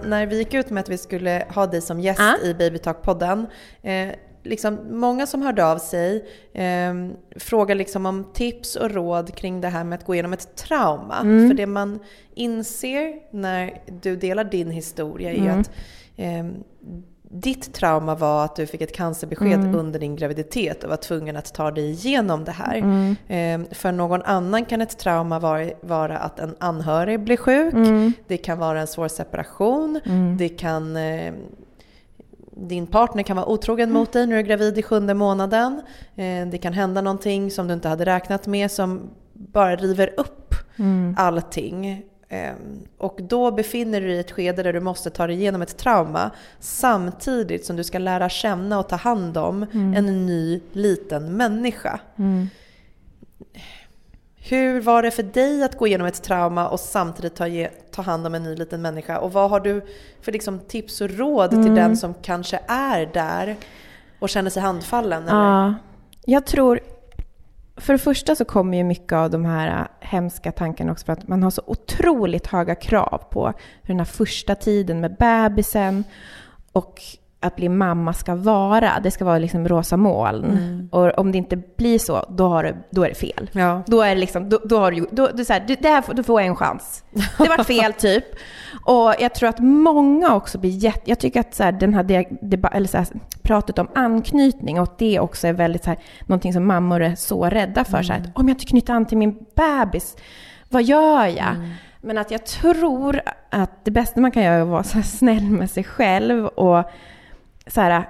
När vi gick ut med att vi skulle ha dig som gäst ah. i Babytalk-podden eh, liksom, många som hörde av sig eh, frågar liksom om tips och råd kring det här med att gå igenom ett trauma. Mm. För det man inser när du delar din historia är mm. att eh, ditt trauma var att du fick ett cancerbesked mm. under din graviditet och var tvungen att ta dig igenom det här. Mm. Eh, för någon annan kan ett trauma vara, vara att en anhörig blir sjuk. Mm. Det kan vara en svår separation. Mm. Det kan eh, din partner kan vara otrogen mot dig när du är gravid i sjunde månaden. Eh, det kan hända någonting som du inte hade räknat med som bara river upp mm. allting. Ehm, och då befinner du dig i ett skede där du måste ta dig igenom ett trauma samtidigt som du ska lära känna och ta hand om mm. en ny liten människa. Mm. Hur var det för dig att gå igenom ett trauma och samtidigt ta, ta hand om en ny liten människa? Och vad har du för liksom tips och råd mm. till den som kanske är där och känner sig handfallen? Eller? Ja, jag tror... För det första så kommer ju mycket av de här hemska tankarna också för att man har så otroligt höga krav på hur den här första tiden med bebisen och att bli mamma ska vara. Det ska vara liksom rosa moln. Mm. Och om det inte blir så, då, har det, då är det fel. Ja. Då är det liksom, då, då har du, då, då, så här, det här, du får en chans. Det var fel typ. Och jag tror att många också blir jätte... Jag tycker att så här, den här, det, eller så här, pratet om anknytning och det också är väldigt så här, någonting som mammor är så rädda för. Mm. Så här, att, om jag inte knyter an till min bebis, vad gör jag? Mm. Men att jag tror att det bästa man kan göra är att vara så snäll med sig själv och så här,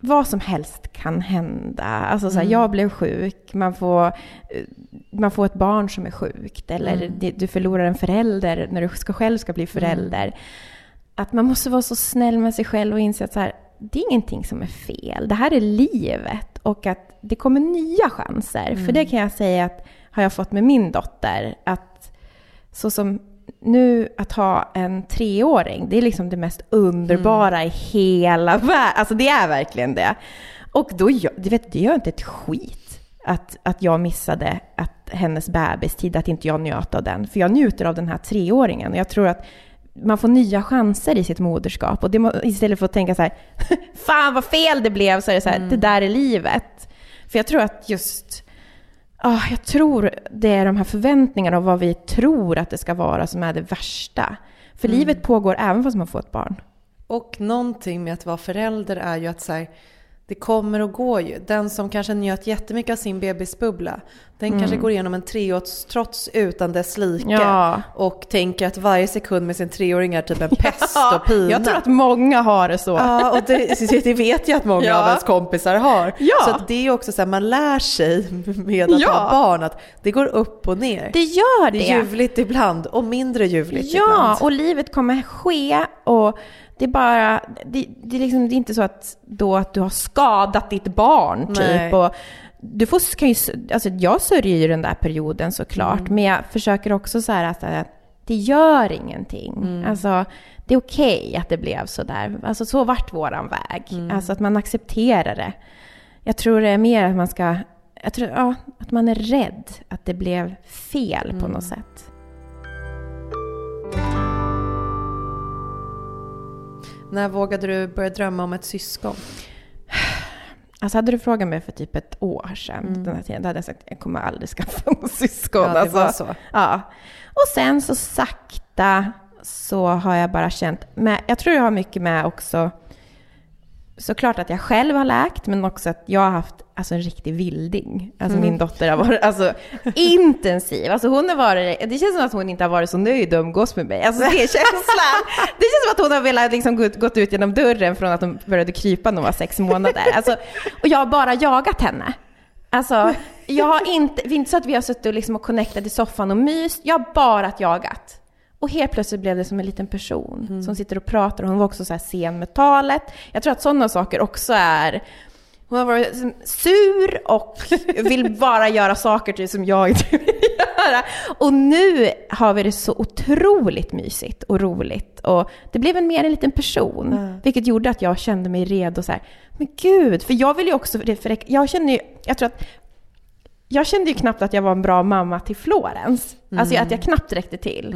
vad som helst kan hända. Alltså så här, mm. jag blev sjuk, man får, man får ett barn som är sjukt eller mm. du förlorar en förälder när du ska, själv ska bli förälder. Mm. Att man måste vara så snäll med sig själv och inse att så här, det är ingenting som är fel. Det här är livet och att det kommer nya chanser. För det mm. kan jag säga att har jag fått med min dotter. Att så som nu att ha en treåring, det är liksom det mest underbara mm. i hela världen. Alltså det är verkligen det. Och då, du vet, det gör inte ett skit att, att jag missade att hennes bebistid, att inte jag njöt av den. För jag njuter av den här treåringen. Och jag tror att man får nya chanser i sitt moderskap. Och det, istället för att tänka så här, fan vad fel det blev, så är det så här, mm. det där är livet. För jag tror att just Oh, jag tror det är de här förväntningarna och vad vi tror att det ska vara som är det värsta. För mm. livet pågår även fast man får ett barn. Och någonting med att vara förälder är ju att så här, det kommer och går ju. Den som kanske njöt jättemycket av sin bebisbubbla, den mm. kanske går igenom en treårstrots utan dess like ja. och tänker att varje sekund med sin treåring är typ en pest ja, och pina. Jag tror att många har det så. Ja, och det, det vet jag att många ja. av ens kompisar har. Ja. Så att det är också så här, man lär sig med att ha barn att det går upp och ner. Det gör det. Det är ljuvligt ibland och mindre ljuvligt ja, ibland. Ja, och livet kommer ske och det är bara, det, det, är liksom, det är inte så att, då att du har skadat ditt barn typ. Och du får, kan ju, alltså jag sörjer ju den där perioden såklart, mm. men jag försöker också så här att, att det gör ingenting. Mm. Alltså, det är okej okay att det blev så där. Alltså så vart våran väg. Mm. Alltså att man accepterar det. Jag tror det är mer att man ska, jag tror, ja, att man är rädd att det blev fel på något mm. sätt. När vågade du börja drömma om ett syskon? Alltså hade du frågat mig för typ ett år sedan, Mm. den här tiden, då hade jag sagt jag kommer aldrig skaffa någon syskon. Ja, det alltså. var så. Ja. Och sen så sakta så har jag bara känt, men jag tror det har mycket med också, såklart att jag själv har läkt, men också att jag har haft alltså, en riktig vilding. Alltså Mm. min dotter har varit alltså, intensiv. Alltså hon har varit, det känns som att hon inte har varit så nöjd att umgås med mig. Alltså det är känslan. Det känns som att hon har velat liksom gått, gått ut genom dörren från att hon började krypa när hon var sex månader. Alltså, och jag har bara jagat henne. Alltså, jag har inte, det är inte så att vi har suttit och, liksom och connectat i soffan och myst. Jag har bara jagat. Och helt plötsligt blev det som en liten person som sitter och pratar. Hon var också så sen med talet. Jag tror att sådana saker också är... Hon har varit sur och vill bara göra saker till som jag inte vill göra. Och nu har vi det så otroligt mysigt och roligt. Och det blev en mer en liten person. Mm. Vilket gjorde att jag kände mig redo så här. Men gud, för jag vill ju också... För jag känner ju... Jag tror att jag kände ju knappt att jag var en bra mamma till Florens. Alltså att jag knappt räckte till.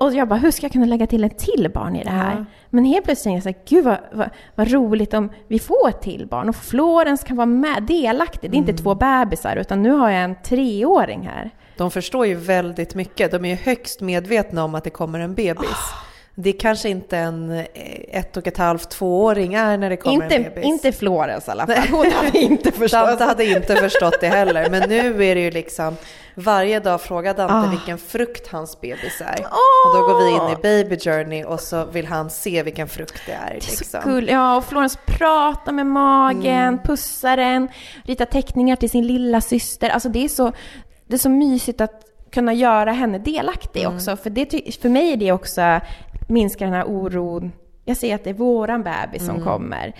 Och jag bara, hur ska jag kunna lägga till en till barn i det här? Ja. Men helt plötsligt tänkte jag så här, gud vad, vad, vad roligt om vi får ett till barn och Florens kan vara med, delaktig. Det är inte två bebisar utan nu har jag en treåring här. De förstår ju väldigt mycket. De är ju högst medvetna om att det kommer en bebis. Ah. Det kanske inte en eh, ett och ett halvt, tvååring är när det kommer en Inte, bebis. inte Florens i alla fall. Hon hade inte förstått. Dante hade inte förstått det heller. Men nu är det ju liksom varje dag frågar Dante Ah. vilken frukt hans bebis är. Åh! Och då går vi in i baby journey och så vill han se vilken frukt det är. Det är så Liksom. kul. Ja, och Florens pratar med magen, Mm. pussar den, ritar teckningar till sin lilla syster. Alltså det är så, det är så mysigt att kunna göra henne delaktig Mm. också. För, det, för mig är det också, minskar den här oron. Jag ser att det är våran bebis Mm. som kommer.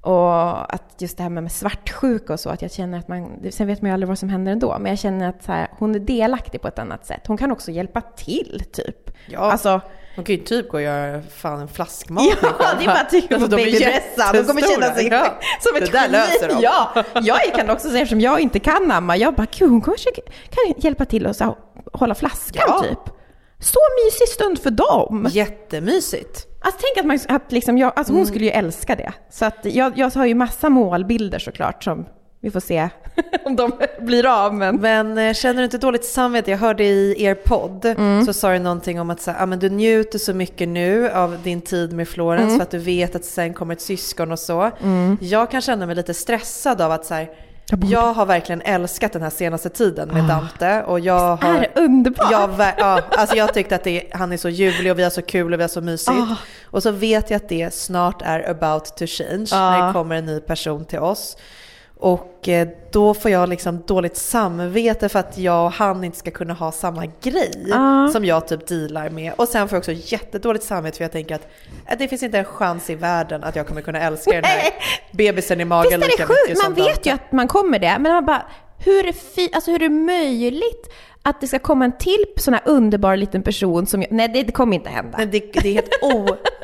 Och att just det här med svartsjuka och så, att jag känner att man, sen vet man ju aldrig vad som händer ändå, men jag känner att här, hon är delaktig på ett annat sätt. Hon kan också hjälpa till, typ. Ja, Alltså, de kan ju typ gå och göra fan en flaskmatning Ja, det är bara att tycka Alltså, babydressar. De kommer känna sig jättestora. som ett Det där löser de. Ja, jag kan också säga, eftersom jag inte kan amma, jag bara, gud hon kanske kan hjälpa till att så hålla flaskan Ja. typ. Så mysig stund för dem. Jättemysigt. Alltså tänk att, man, att liksom jag, alltså hon skulle ju älska det. Så att jag, jag har ju massa målbilder såklart som vi får se om de blir av. Men Men eh, känner du inte dåligt samvete? Jag hörde i er podd Mm. så sa du någonting om att så, här, ah, men du njuter så mycket nu av din tid med Florens Mm. för att du vet att sen kommer ett syskon och så. Jag kan känna mig lite stressad av att så här, Jag jag har verkligen älskat den här senaste tiden med Dante och jag är har det underbart? jag, ja, alltså jag tyckte att det, han är så ljuvlig och vi har så kul och vi har så mysigt. Ah. Och så vet jag att det snart är about to change Ah. när det kommer en ny person till oss. Och eh, då får jag liksom dåligt samvete för att jag och han inte ska kunna ha samma grej Ah. som jag typ dealar med. Och sen får jag också jättedåligt samvete för jag tänker att eh, det finns inte en chans i världen att jag kommer kunna älska den här bebisen i magen Visst är det sjukt? Man vet ju att man kommer det, men man bara, hur är, fi- alltså, hur är det möjligt att det ska komma en till sån här underbar liten person som jag, nej det, det kommer inte hända. Men det, det är helt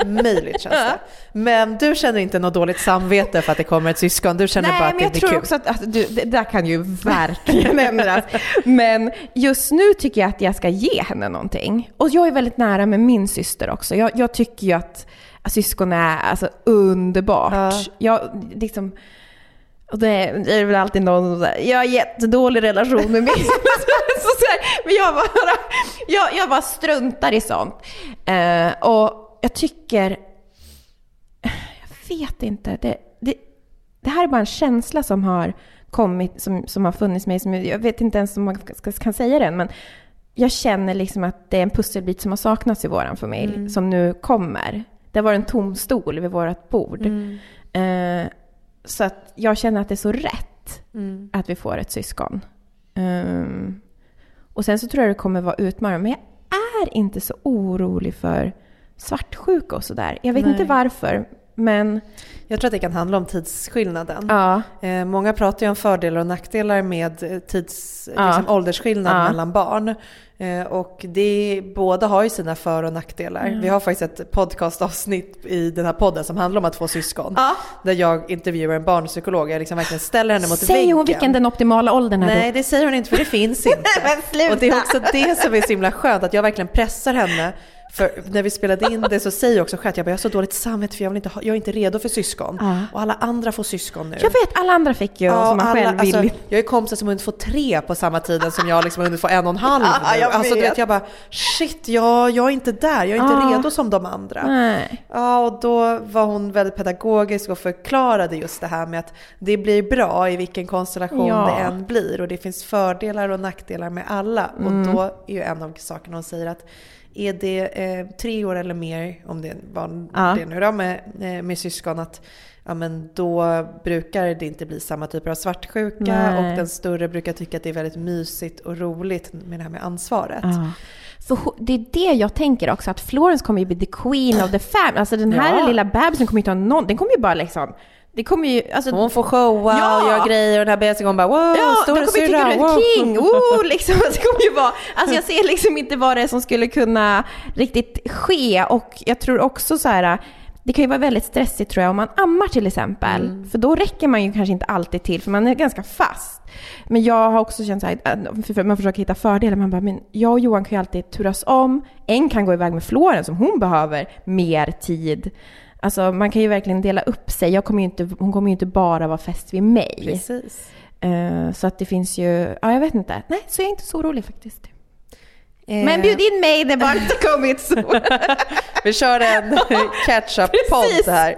omöjligt känns det. Men du känner inte något dåligt samvete för att det kommer ett syskon, du känner Nej, bara att men det jag blir tror kul. också att, att du, det där kan ju verkligen ändras. Men just nu tycker jag att jag ska ge henne någonting. Och jag är väldigt nära med min syster också. Jag, jag tycker ju att, att syskon är alltså, underbart. Ja. Jag, liksom, och det är, väl alltid någon som säger, jag har jättedålig relation med min så, så här, Men jag bara, jag, jag bara struntar i sånt. Eh, och jag tycker, jag vet inte, det, det, det här är bara en känsla som har kommit, som, som har funnits mig, som, jag vet inte ens om man kan säga den, men jag känner liksom att det är en pusselbit som har saknats i vår familj, som nu kommer. Det var en tom stol vid vårt bord. Eh, så att jag känner att det är så rätt Mm. att vi får ett syskon. Ehm, och sen så tror jag det kommer vara utmanande, men jag är inte så orolig för svartsjuka och sådär. Jag vet Nej. inte varför, men Jag tror att det kan handla om tidsskillnaden. ja. Eh, många pratar ju om fördelar och nackdelar med eh, tids, Ja. liksom, åldersskillnad Ja. mellan barn. Eh, och det, båda har ju sina för och nackdelar. Vi har faktiskt ett podcastavsnitt i den här podden som handlar om att få syskon. Där jag intervjuar en barnpsykolog. Jag liksom verkligen ställer henne mot Säger väggen. hon vilken den optimala åldern är Nej, då? det säger hon inte för det finns inte. Och det är också det som är så himla skönt, att jag verkligen pressar henne. För när vi spelade in det så säger jag också själv att jag, bara, jag har så dåligt samvete för jag, vill inte ha, jag är inte redo för syskon. Ja. Och alla andra får syskon nu. Jag vet, alla andra fick ju, Ja, som man alla, själv vill. alltså, jag är kompisar som har hunnit få tre på samma tiden som jag liksom har hunnit få en och en halv Ja, nu. jag Alltså, du vet. jag bara shit, jag, jag är inte där, jag är inte Ja. redo som de andra. Nej. Ja, och då var hon väldigt pedagogisk och förklarade just det här med att det blir bra i vilken konstellation Ja. det än blir och det finns fördelar och nackdelar med alla. Mm. Och då är ju en av sakerna hon säger att är det eh, tre år eller mer, om det var Ja. det nu då, med, eh, med syskon, att ja, men då brukar det inte bli samma typer av svartsjuka Nej. och den större brukar tycka att det är väldigt mysigt och roligt med det här med ansvaret. Ja. För det är det jag tänker också, att Florence kommer ju bli the queen of the family. Alltså den här Ja. lilla bebisen kommer ju inte ha någon, den kommer ju bara liksom, det kommer ju, alltså Hon får showa Ja. och göra grejer och den här kommer bara wow, Ja, de kommer storasyrra, tycka du är wow. king! Oh, liksom. Det kommer ju vara, alltså jag ser liksom inte vad det är som skulle kunna riktigt ske och jag tror också så här det kan ju vara väldigt stressigt tror jag om man ammar till exempel. Mm. För då räcker man ju kanske inte alltid till för man är ganska fast. Men jag har också känt så här, att- för man försöker hitta fördelar. Man bara, men jag och Johan kan ju alltid turas om. En kan gå iväg med Florens om hon behöver mer tid. Alltså man kan ju verkligen dela upp sig. Kommer inte, hon kommer ju inte bara vara fäst vid mig. Precis. Eh, så att det finns ju, ja jag vet inte. Nej, så jag är inte så orolig faktiskt. Eh, Men bjud in mig när barnet kommit så. Vi kör en catch-up-podd här.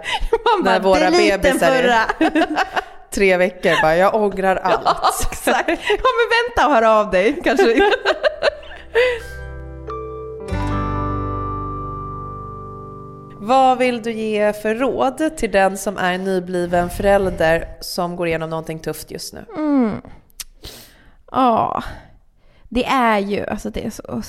Man När våra bebisar är-. Tre veckor bara, jag ångrar allt. Ja, exakt. Ja men vänta och hör av dig kanske. Vad vill du ge för råd till den som är nybliven förälder som går igenom någonting tufft just nu? Mm. Ja. Det är ju, alltså det är så,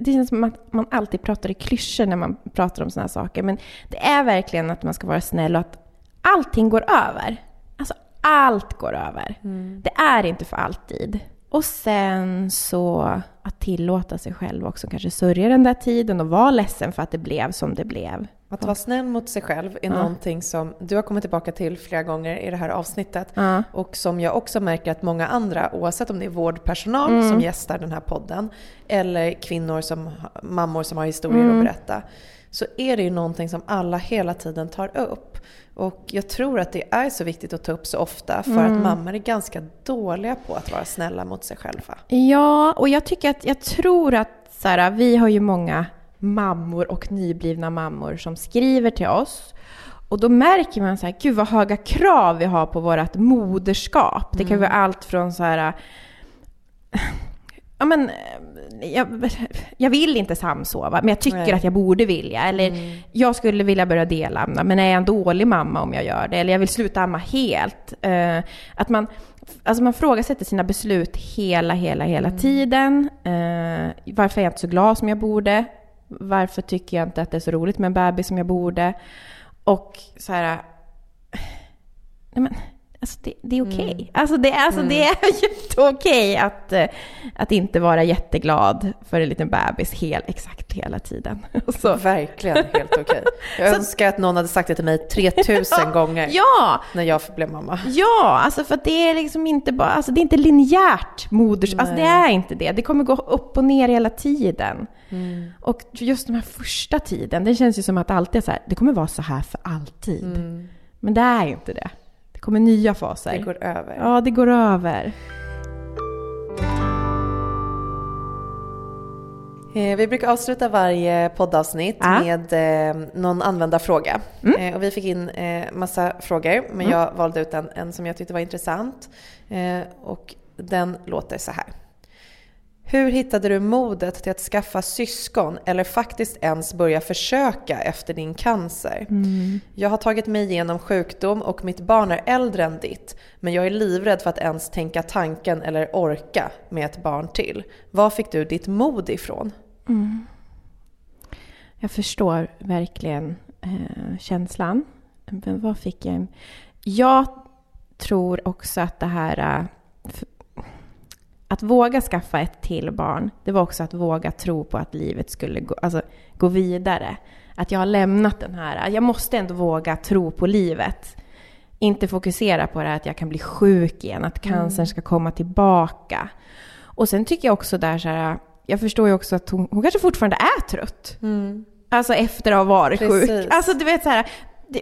det känns som att man alltid pratar i klyschor när man pratar om sådana här saker. Men det är verkligen att man ska vara snäll och att allting går över. Alltså allt går över. Det är inte för alltid. Och sen så att tillåta sig själv också kanske sörja den där tiden och vara ledsen för att det blev som det blev. Att vara snäll mot sig själv är någonting som du har kommit tillbaka till flera gånger i det här avsnittet. Ja. Och som jag också märker att många andra, oavsett om det är vårdpersonal Mm. som gästar den här podden, eller kvinnor som, mammor som har historier Mm. att berätta, så är det ju någonting som alla hela tiden tar upp. Och jag tror att det är så viktigt att ta upp så ofta, för Mm. att mammor är ganska dåliga på att vara snälla mot sig själva. Ja, och jag tycker att, jag tror att så här, vi har ju många mammor och nyblivna mammor som skriver till oss. Och då märker man så här, gud vad höga krav vi har på vårt moderskap. Det kan vara allt från så här, ja men, jag, jag vill inte samsova, men jag tycker Nej. att jag borde vilja. Eller jag skulle vilja börja delamma, men är jag en dålig mamma om jag gör det? Eller jag vill sluta amma helt. Eh, att man, alltså man frågasätter sina beslut hela, hela, hela tiden. Eh, varför är jag inte så glad som jag borde? Varför tycker jag inte att det är så roligt med en bebis som jag borde? Och så här... Nej men, alltså det, det är okej. Alltså, det, är- alltså det är jätteokej att, eh, att inte vara jätteglad för en liten bebis hel, exakt hela tiden. Så, Verkligen helt okej. Jag Så- önskar att någon hade sagt det till mig 3000 gånger ja, när jag blev mamma. Ja, alltså för det är liksom inte bara, alltså det är inte linjärt moders, alltså det Nej. är inte det. Det kommer gå upp och ner hela tiden. Mm. Och just den här första tiden, det känns ju som att alltid är så här, det kommer vara så här för alltid. Men det är ju inte det. Kommer nya faser. Mm. Det går över. Ja, det går över. Eh, Vi brukar avsluta varje poddavsnitt Ja. med eh, någon användarfråga. Eh, och vi fick in eh, massa frågor, men jag valde ut en, en som jag tyckte var intressant. Och den låter så här. Hur hittade du modet till att skaffa syskon eller faktiskt ens börja försöka efter din cancer? Jag har tagit mig igenom sjukdom och mitt barn är äldre än ditt, men jag är livrädd för att ens tänka tanken eller orka med ett barn till. Var fick du ditt mod ifrån? Jag förstår verkligen eh, känslan. Men vad fick jag? Jag tror också att det här... Att våga skaffa ett till barn, det var också att våga tro på att livet skulle gå, alltså, gå vidare. Att jag har lämnat den här... Jag måste ändå våga tro på livet. Inte fokusera på det här att jag kan bli sjuk igen, att cancern ska komma tillbaka. Och sen tycker jag också där så här, jag förstår ju också att hon, hon kanske fortfarande är trött. Mm. Alltså efter att ha varit Precis. sjuk. Alltså du vet så här. Det,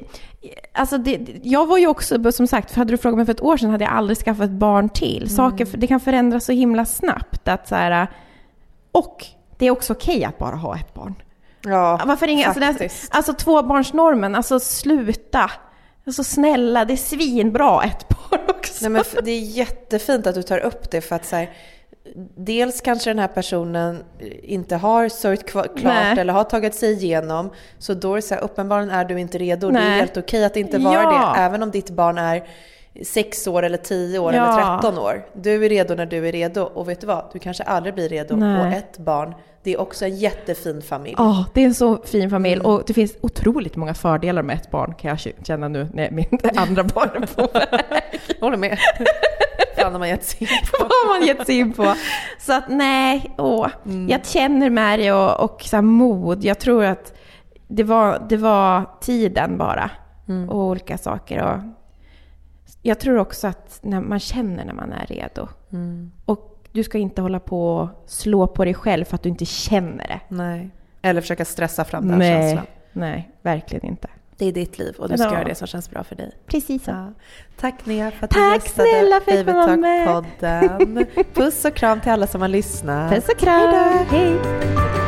alltså det, jag var ju också, som sagt, hade du frågat mig för ett år sedan hade jag aldrig skaffat ett barn till. Saker, det kan förändras så himla snabbt. Att så här, och det är också okej att bara ha ett barn. Ja, Varför ingen, alltså, faktiskt. alltså tvåbarnsnormen, alltså sluta. Alltså snälla, det är svinbra ett barn också. Nej, men det är jättefint att du tar upp det för att så här, dels kanske den här personen inte har sörjt klart Nej. eller har tagit sig igenom. Så då är det så här, uppenbarligen är du inte redo. Det Nej. är helt okej att inte vara Ja. det, även om ditt barn är sex år eller tio år Ja. eller 13 år. Du är redo när du är redo. Och vet du vad? Du kanske aldrig blir redo. Nej. Och ett barn, det är också en jättefin familj. Ja, det är en så fin familj Mm. och det finns otroligt många fördelar med ett barn kan jag känna nu när min andra barn är på. Jag håller med. Fan har man gett sig in på. Vad har man gett sig in på? Så att nej, åh. jag känner med det och, och så mod. Jag tror att det var, det var tiden bara och olika saker. Och jag tror också att när man känner när man är redo. Och du ska inte hålla på och slå på dig själv för att du inte känner det. Nej. Eller försöka stressa fram den nej, känslan. nej, verkligen inte. Det är ditt liv och du ska Ja. göra det som känns bra för dig. Precis så. Ja. Tack Nea för att Tack du gästade med. Babytalk-podden. Puss och kram till alla som har lyssnat. Puss och kram! Hej!